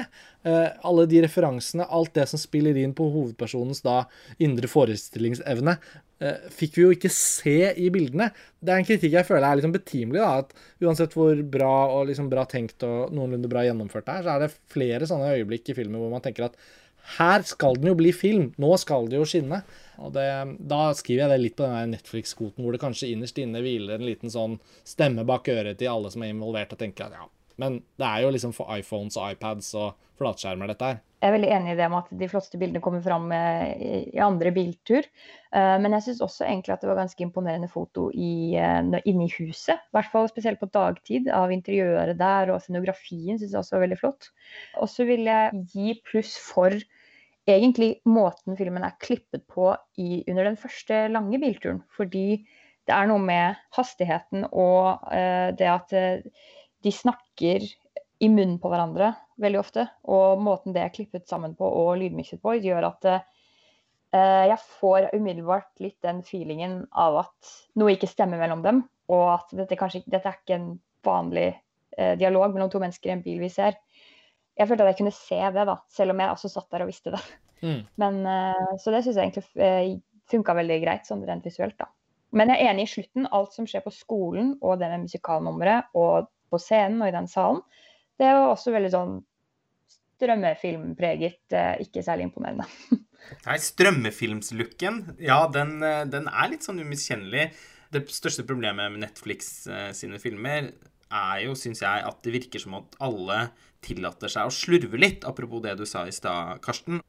Eh, alle de referansene, alt det som spiller inn på hovedpersonens da indre forestillingsevne, fikk vi jo ikke se i bildene. Det er en kritikk jeg føler er liksom betimelig. da, at Uansett hvor bra og liksom bra tenkt og noenlunde bra gjennomført det er, så er det flere sånne øyeblikk i filmen hvor man tenker at her skal den jo bli film. Nå skal det jo skinne. Og det, Da skriver jeg det litt på den Netflix-kvoten, hvor det kanskje innerst inne hviler en liten sånn stemme bak øret til alle som er involvert, og tenker at ja, men det er jo liksom for iPhones og iPads og flatskjermer, dette her.
Jeg er veldig enig i det med at de flotteste bildene kommer fram eh, i andre biltur. Eh, Men jeg syns også egentlig at det var ganske imponerende foto i, eh, inne i huset. I hvert fall spesielt på dagtid, av interiøret der og scenografien syns jeg også var veldig flott. Og så vil jeg gi pluss for egentlig måten filmen er klippet på i, under den første lange bilturen. Fordi det er noe med hastigheten og det at de snakker i munnen på hverandre veldig ofte. Og måten det er klippet sammen på og lydmikset på, gjør at eh, jeg får umiddelbart litt den feelingen av at noe ikke stemmer mellom dem, og at dette kanskje dette er ikke en vanlig eh, dialog mellom to mennesker i en bil vi ser. Jeg følte at jeg kunne se det, da, selv om jeg også satt der og visste det.
Mm.
Men, eh, så det syns jeg egentlig eh, funka veldig greit, sånn rent visuelt. da. Men jeg er enig i slutten. Alt som skjer på skolen og det med musikalnummeret og på scenen og i den salen, det var også veldig sånn strømmefilmpreget. eh, Ikke særlig imponerende. (laughs)
Nei, strømmefilmslooken, ja, den, eh, den er litt sånn umiskjennelig. Det største problemet med Netflix eh, sine filmer er jo, syns jeg, at det virker som at alle tillater seg å slurve litt, apropos det du sa i stad, Karsten.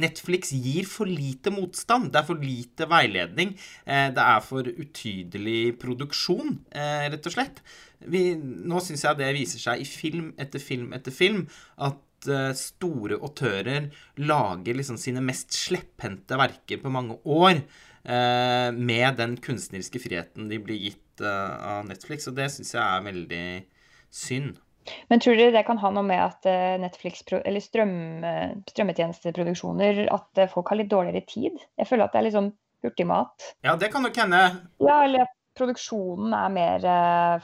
Netflix gir for lite motstand. Det er for lite veiledning. Eh, Det er for utydelig produksjon, eh, rett og slett. Vi, nå syns jeg det viser seg i film etter film etter film at eh, store autører lager liksom sine mest slepphendte verker på mange år eh, med den kunstneriske friheten de blir gitt av Netflix, og det syns jeg er veldig synd.
Men tror dere det kan ha noe med at eh, Netflix, eller strøm, eh, strømmetjenesteproduksjoner, at eh, folk har litt dårligere tid? Jeg føler at det er litt sånn hurtigmat.
Ja, det kan nok hende.
Ja, eller at produksjonen er mer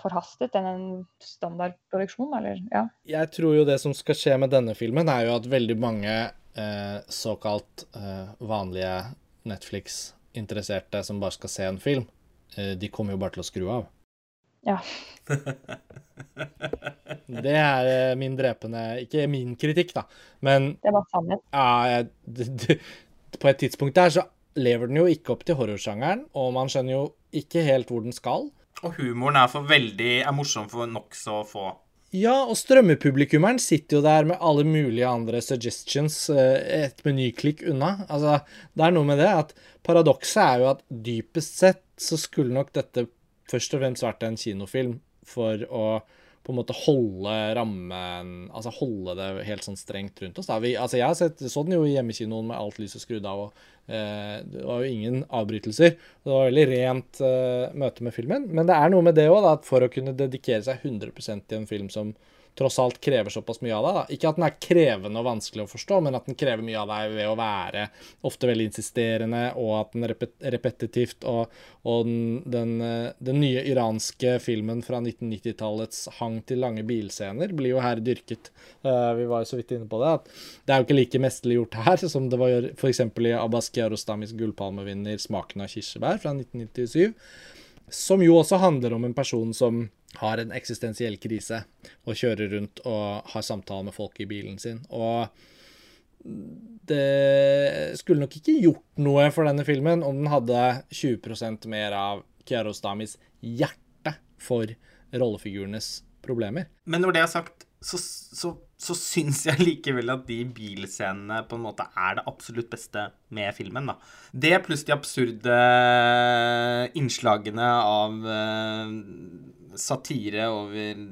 forhastet enn en standardproduksjon, eller ja.
Jeg tror jo det som skal skje med denne filmen, er jo at veldig mange eh, såkalt eh, vanlige Netflix-interesserte som bare skal se en film, eh, de kommer jo bare til å skru av.
Ja. (laughs) (laughs)
Det er eh, min drepende Ikke min kritikk, da, men
Det var sannhet.
ja, på et tidspunkt der så lever den jo ikke opp til horrorsjangeren, og man skjønner jo ikke helt hvor den skal.
Og humoren er for veldig er morsom for nokså få.
Ja, og strømmepublikummeren sitter jo der med alle mulige andre suggestions eh, et menyklikk unna. Altså, det er noe med det at paradokset er jo at dypest sett så skulle nok dette først og fremst vært en kinofilm for å på en måte holde rammen Altså holde det helt sånn strengt rundt oss. Vi, altså jeg har sett, så den jo i hjemmekinoen med alt lyset skrudd av, og eh, det var jo ingen avbrytelser. Det var veldig rent eh, møte med filmen. Men det er noe med det òg, at for å kunne dedikere seg 100% til en film som tross alt krever såpass mye av deg. Da. Ikke at den er krevende og vanskelig å forstå, men at den krever mye av deg ved å være ofte veldig insisterende, og at den repet repetitivt og, og den, den, eh, den nye iranske filmen fra 1990-tallets hang til lange bilscener blir jo her dyrket. Eh, vi var jo så vidt inne på det. at Det er jo ikke like mesterlig gjort her som det var f.eks. i Abbas Kiarostamis gullpalmevinner 'Smaken av kirsebær' fra 1997. Som jo også handler om en person som har en eksistensiell krise og kjører rundt og har samtaler med folk i bilen sin. Og det skulle nok ikke gjort noe for denne filmen om den hadde 20% mer av Kiarostamis hjerte for rollefigurenes problemer.
Men når det er sagt, så, så, så syns jeg likevel at de bilscenene på en måte er det absolutt beste med filmen. da. Det pluss de absurde innslagene av eh, satire over,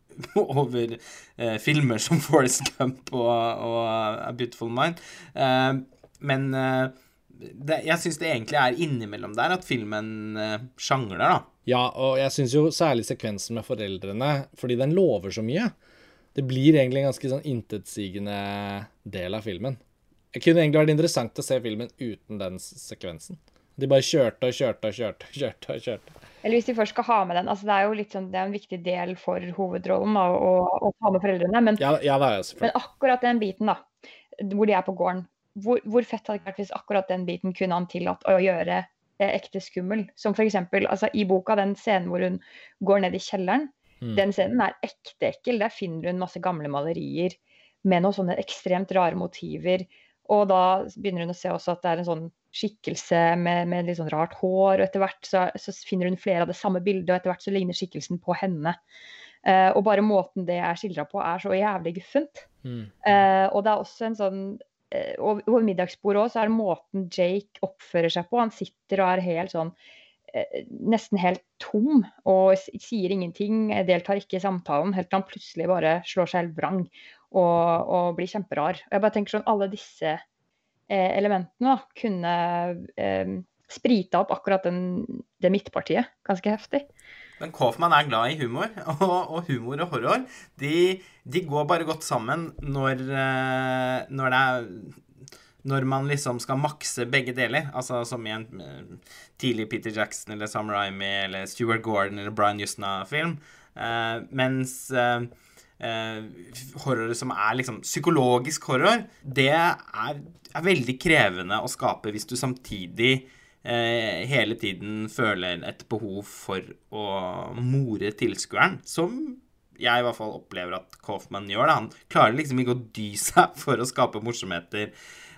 (laughs) over eh, filmer som (laughs) Forest Gump og, og A Beautiful Mind. Eh, men eh, det, jeg syns det egentlig er innimellom der at filmen eh, sjangler, da.
Ja, og jeg syns jo særlig sekvensen med foreldrene, fordi den lover så mye. Det blir egentlig en ganske sånn intetsigende del av filmen. Det kunne egentlig vært interessant å se filmen uten den sekvensen. De bare kjørte og kjørte og kjørte og (laughs) kjørte. og kjørte.
Eller hvis de først skal ha med den. altså Det er jo litt sånn, det er en viktig del for hovedrollen da, å, å ta med foreldrene. Men,
Ja, ja
men akkurat den biten, da, hvor de er på gården, hvor, hvor fett hadde det vært hvis akkurat den biten kunne han tillatt å gjøre ekte skummel? Som eksempel altså, i boka, den scenen hvor hun går ned i kjelleren.
Mm.
Den scenen er ekte ekkel. Der finner hun masse gamle malerier med noen sånne ekstremt rare motiver. Og da begynner hun å se også at det er en sånn skikkelse med, med litt sånn rart hår. Og etter hvert så, så finner hun flere av det samme bildet, og etter hvert så ligner skikkelsen på henne. Uh, og bare måten det er skildra på, er så jævlig guffent.
Mm.
Uh, og det er også en sånn uh, og Over middagsbordet også, så er det måten Jake oppfører seg på. Han sitter og er helt sånn Nesten helt tom og sier ingenting. eh, Deltar ikke i samtalen, helt til han plutselig bare slår seg helt vrang og, og blir kjemperar. Og jeg bare tenker sånn, Alle disse eh, elementene da, kunne eh, sprita opp akkurat den, det midtpartiet ganske heftig.
Men Kaufmann er glad i humor, (laughs) og, og humor og horror de, de går bare godt sammen når, eh, når det er når man liksom skal makse begge deler, altså som i en eh, tidlig Peter Jackson eller Sam Raimi eller Stuart Gordon eller Brian Yusna-film, uh, mens uh, uh, horror som er liksom psykologisk horror, det er, er veldig krevende å skape hvis du samtidig eh, hele tiden føler et behov for å more tilskueren, som jeg i hvert fall opplever at Coffman gjør. Da. Han klarer liksom ikke å dy seg (laughs) for å skape morsomheter eh,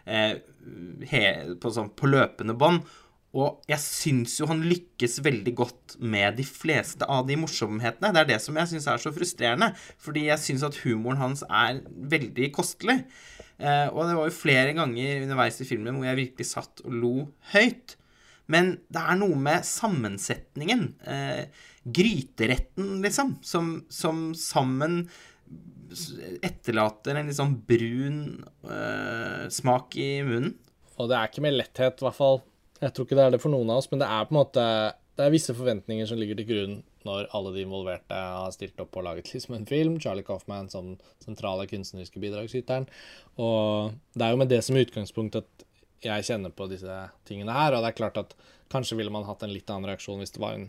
he, på, sånn, på løpende bånd. Og jeg syns jo han lykkes veldig godt med de fleste av de morsomhetene. Det er det som jeg syns er så frustrerende, fordi jeg syns at humoren hans er veldig kostelig. Eh, og det var jo flere ganger underveis i filmen hvor jeg virkelig satt og lo høyt. Men det er noe med sammensetningen. Eh, gryteretten, liksom, som, som, sammen etterlater en litt sånn brun uh, smak i munnen.
Og det er ikke med letthet, i hvert fall. Jeg tror ikke det er det for noen av oss, men det er på en måte det er visse forventninger som ligger til grunn når alle de involverte har stilt opp og laget liksom en film. Charlie Coffman som sentrale kunstneriske bidragsyteren. Og det er jo med det som utgangspunkt at jeg kjenner på disse tingene her. Og det er klart at kanskje ville man hatt en litt annen reaksjon hvis det var en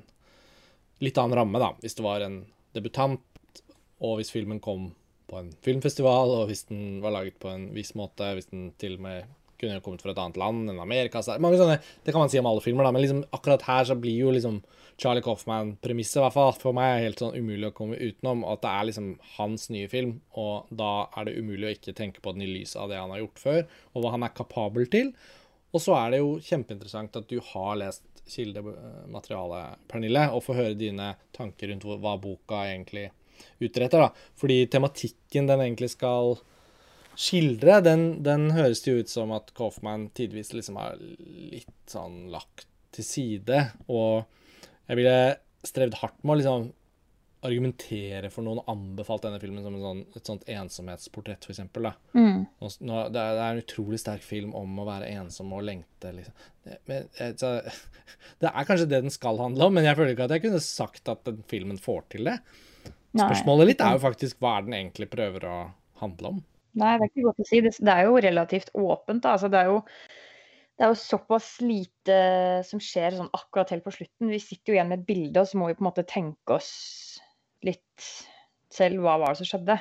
litt annen ramme, da. Hvis det var en debutant, og hvis filmen kom på en filmfestival, og hvis den var laget på en viss måte, hvis den til og med kunne kommet fra et annet land enn Amerika så mange sånne, Det kan man si om alle filmer, da, men liksom, akkurat her så blir jo liksom Charlie Coffman-premisset, i hvert fall for meg, er helt sånn umulig å komme utenom. At det er liksom hans nye film, og da er det umulig å ikke tenke på den i lys av det han har gjort før, og hva han er kapabel til. Og så er det jo kjempeinteressant at du har lest kildemateriale, Pernille, og få høre dine tanker rundt hva boka egentlig utretter. da. Fordi tematikken den egentlig skal skildre, den, den høres det jo ut som at Coffman tidvis liksom er litt sånn lagt til side. Og jeg ville strevd hardt med å liksom argumentere for noen og anbefalt denne filmen som sånn, et sånt ensomhetsportrett, f.eks. Mm. Det, er, det er en utrolig sterk film om å være ensom og lengte. Liksom. Det, men, så, (laughs) det, er kanskje det den skal handle om, men jeg føler ikke at jeg kunne sagt at den filmen får til det. Spørsmålet litt er jo faktisk hva er den egentlig prøver å handle om.
Nei, det er ikke godt å si. Det, det er jo relativt åpent. Da. Altså, det er jo det er jo såpass lite som skjer sånn akkurat helt på slutten. Vi sitter jo igjen med et bilde, og så må vi på en måte tenke oss litt selv hva var det som skjedde.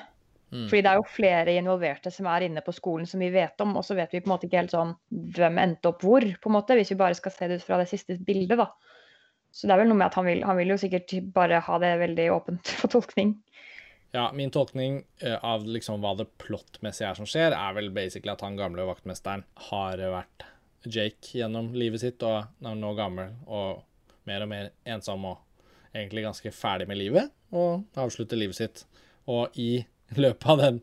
Mm. Fordi det er jo flere involverte som er inne på skolen som vi vet om, og så vet vi på en måte ikke helt sånn hvem endte opp hvor, på en måte, hvis vi bare skal se det ut fra det siste bildet, da. Så det er vel noe med at han vil, han vil jo sikkert bare ha det veldig åpent (laughs) for tolkning.
Ja, min tolkning uh, av liksom hva det plottmessig er som skjer, er vel basically at han gamle vaktmesteren har vært Jake gjennom livet sitt, og er nå gammel og mer og mer ensom og egentlig ganske ferdig med livet og avslutter livet sitt. Og i løpet av den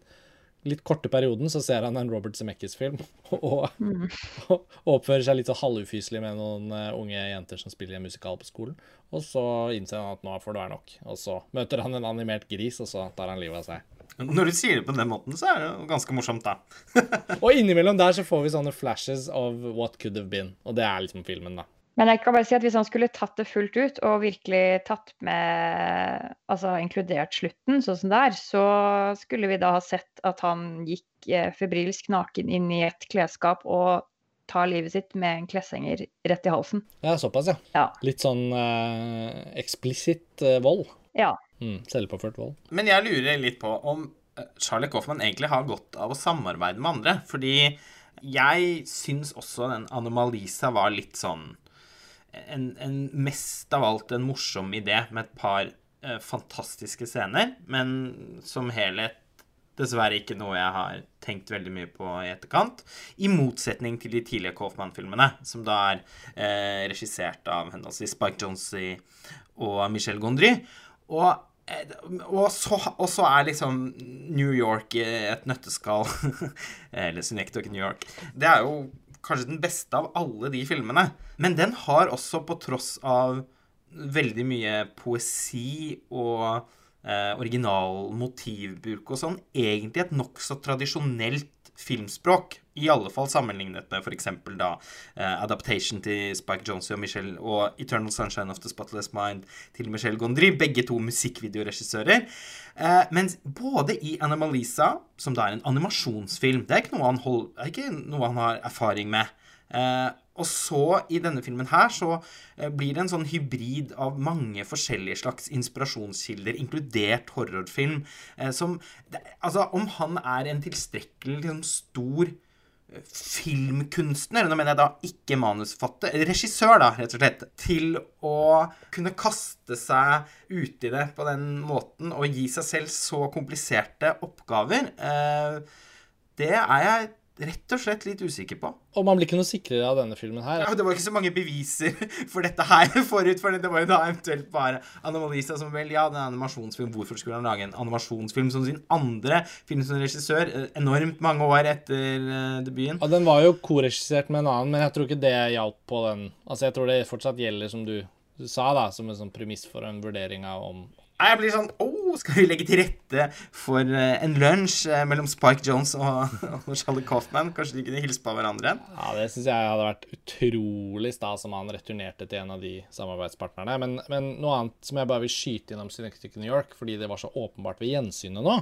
litt korte perioden så ser han en Robert Zemeckis-film (laughs) og, mm. og, oppfører seg litt så halvufyselig med noen uh, unge jenter som spiller i en musikal på skolen. Og så innser han at nå får det være nok. Og så møter han en animert gris, og så tar han livet av seg.
Når du sier det på den måten, så er det jo ganske morsomt, da. (laughs)
og innimellom der så får vi sånne flashes of what could have been. Og det er liksom filmen, da.
Men jeg kan bare si at hvis han skulle tatt det fullt ut og virkelig tatt med Altså inkludert slutten sånn som det er, så skulle vi da ha sett at han gikk eh, febrilsk naken inn i et klesskap og tar livet sitt med en kleshenger rett i halsen.
Ja, såpass, ja.
ja.
Litt sånn eh, eksplisitt eh, vold.
Ja.
Mm, selvpåført vold.
Men jeg lurer litt på om eh, Charlie Coffman egentlig har godt av å samarbeide med andre. Fordi jeg syns også den Anomalisa var litt sånn en, en, mest av alt en morsom idé med et par eh, fantastiske scener, men som helhet dessverre ikke noe jeg har tenkt veldig mye på i etterkant. I motsetning til de tidlige Coffman-filmene, som da er eh, regissert av henholdsvis Spike Johnsey og Michel Gondry. Og, eh, og, så, og, så, er liksom New York et nøtteskall (laughs) Eller Synecdoche New York. Det er jo kanskje den beste av alle de filmene. Men den har også, på tross av veldig mye poesi og eh, original motivbruk og sånn, egentlig et nokså tradisjonelt filmspråk. I alle fall sammenlignet med f.eks. da uh, Adaptation til Spike Jonze og Michelle og Eternal Sunshine of the Spotless Mind til Michelle Gondry, begge to musikkvideoregissører. Uh, mens både i Animalisa, som da er en animasjonsfilm Det er ikke noe han, hold, ikke noe han har erfaring med. Uh, og så, i denne filmen her, så blir det en sånn hybrid av mange forskjellige slags inspirasjonskilder, inkludert horrorfilm, som Altså, om han er en tilstrekkelig liksom, stor filmkunstner, nå mener jeg da ikke manusfatter, regissør, da, rett og slett, til å kunne kaste seg uti det på den måten og gi seg selv så kompliserte oppgaver, eh, det er jeg rett og slett litt usikker på.
Og man blir ikke noe sikrere av denne filmen her.
Ja, det var ikke så mange beviser (laughs) for dette her forut, for det var jo da eventuelt bare Anomalisa som vel Ja, det er animasjonsfilm. Hvorfor skulle han lage en animasjonsfilm som sin andre film som regissør? eh, Enormt mange år etter uh, debuten.
Ja, Den var jo koregissert med en annen, men jeg tror ikke det hjalp på den. Altså, Jeg tror det fortsatt gjelder, som du, sa, da, som en sånn premiss for en vurdering av om
Jeg blir sånn Å, skal vi legge til rette for eh, en lunsj eh, mellom Spike Jones og, (laughs) og Charlie Coffman? Kanskje de kunne hilse på hverandre?
Ja, det syns jeg hadde vært utrolig stas om han returnerte til en av de samarbeidspartnerne. Men, men noe annet som jeg bare vil skyte innom Synectic New York, fordi det var så åpenbart ved gjensynet nå,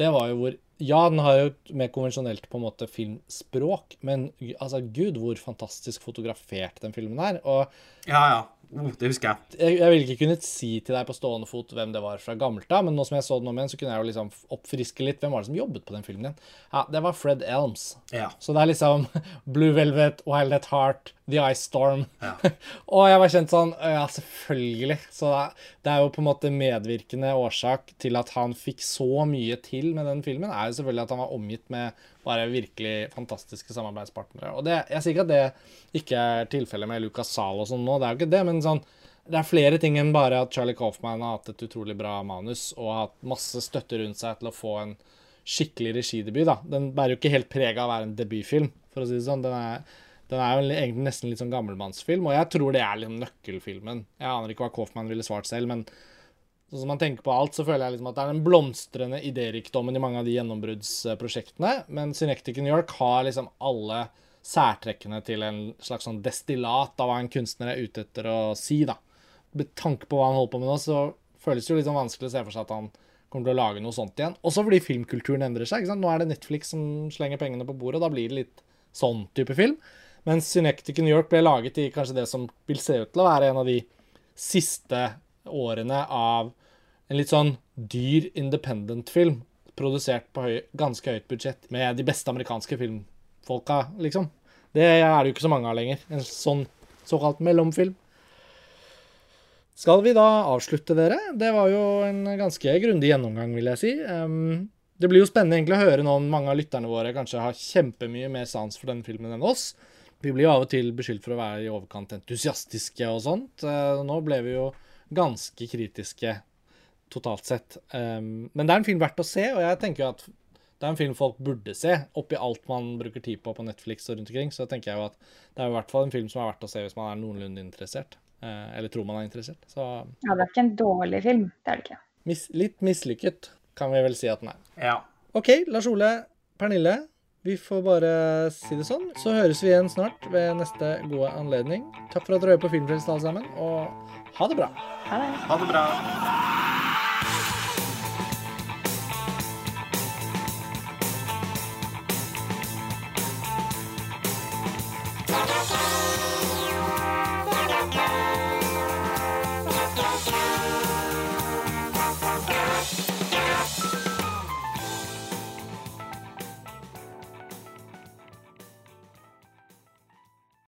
det var jo hvor Ja, den har jo et mer konvensjonelt på en måte filmspråk, men altså, gud, hvor fantastisk fotografert den filmen er. Og
Ja, ja. Oh, det husker jeg.
jeg, jeg ville ikke kunnet si til deg på stående fot hvem det var fra gammelt av, men nå som jeg så den om igjen, så kunne jeg jo liksom oppfriske litt. Hvem var det som jobbet på den filmen igjen? Ja, det var Fred Elms.
Ja.
Så det er liksom (laughs) Blue Velvet, Wild at Heart, The Ice Storm.
Ja. (laughs)
og jeg var kjent sånn Ja, selvfølgelig. Så det er- jo på en måte medvirkende årsak til at han fikk så mye til med den filmen, er jo selvfølgelig at han var omgitt med bare virkelig fantastiske samarbeidspartnere. Og det, jeg sier ikke at det ikke er tilfellet med Lucas Zahl og sånn nå, det er jo ikke det, men sånn det er flere ting enn bare at Charlie Coffman har hatt et utrolig bra manus og har hatt masse støtte rundt seg til å få en skikkelig regidebut. da. Den bærer jo ikke helt preg av å være en debutfilm, for å si det sånn. Den er, den er jo egentlig nesten litt sånn gammelmannsfilm, og jeg tror det er liksom nøkkelfilmen. Jeg aner ikke hva Coffman ville svart selv, men sånn som man tenker på alt, så føler jeg liksom at det er den blomstrende idérikdommen i mange av de gjennombruddsprosjektene, men Synectic New York har liksom alle særtrekkene til en slags sånn destillat av hva en kunstner er ute etter å si, da. Med tanke på hva han holder på med nå, så føles det jo litt sånn vanskelig å se for seg at han kommer til å lage noe sånt igjen. Også fordi filmkulturen endrer seg. ikke sant? Nå er det Netflix som slenger pengene på bordet, og da blir det litt sånn type film. Mens Synectic New York ble laget i kanskje det som vil se ut til å være en av de siste årene av en litt sånn dyr independent-film, produsert på høy, ganske høyt budsjett, med de beste amerikanske filmfolka, liksom. Det er det jo ikke så mange av lenger. En sånn såkalt mellomfilm. Skal vi da avslutte, dere? Det var jo en ganske grundig gjennomgang, vil jeg si. Um, det blir jo spennende egentlig å høre nå om mange av lytterne våre kanskje har kjempemye mer sans for denne filmen enn oss. Vi blir jo av og til beskyldt for å være i overkant entusiastiske og sånt. Eh, Nå ble vi jo ganske kritiske totalt sett. Ehm, Men det er en film verdt å se, og jeg tenker jo at det er en film folk burde se, oppi alt man bruker tid på på Netflix og rundt omkring. Så tenker jeg jo at det er i hvert fall en film som er verdt å se hvis man er noenlunde interessert. Eh, Eller tror man er interessert. Så
Ja, det er ikke en dårlig film. Det er det ikke.
mis litt mislykket kan vi vel si at den er.
Ja.
OK, Lars Ole, Pernille. Vi får bare si det sånn. Så høres vi igjen snart ved neste gode anledning. Takk for at dere hører på Filmfrelst alle sammen, og ha det bra.
Ha det.
Ha det bra.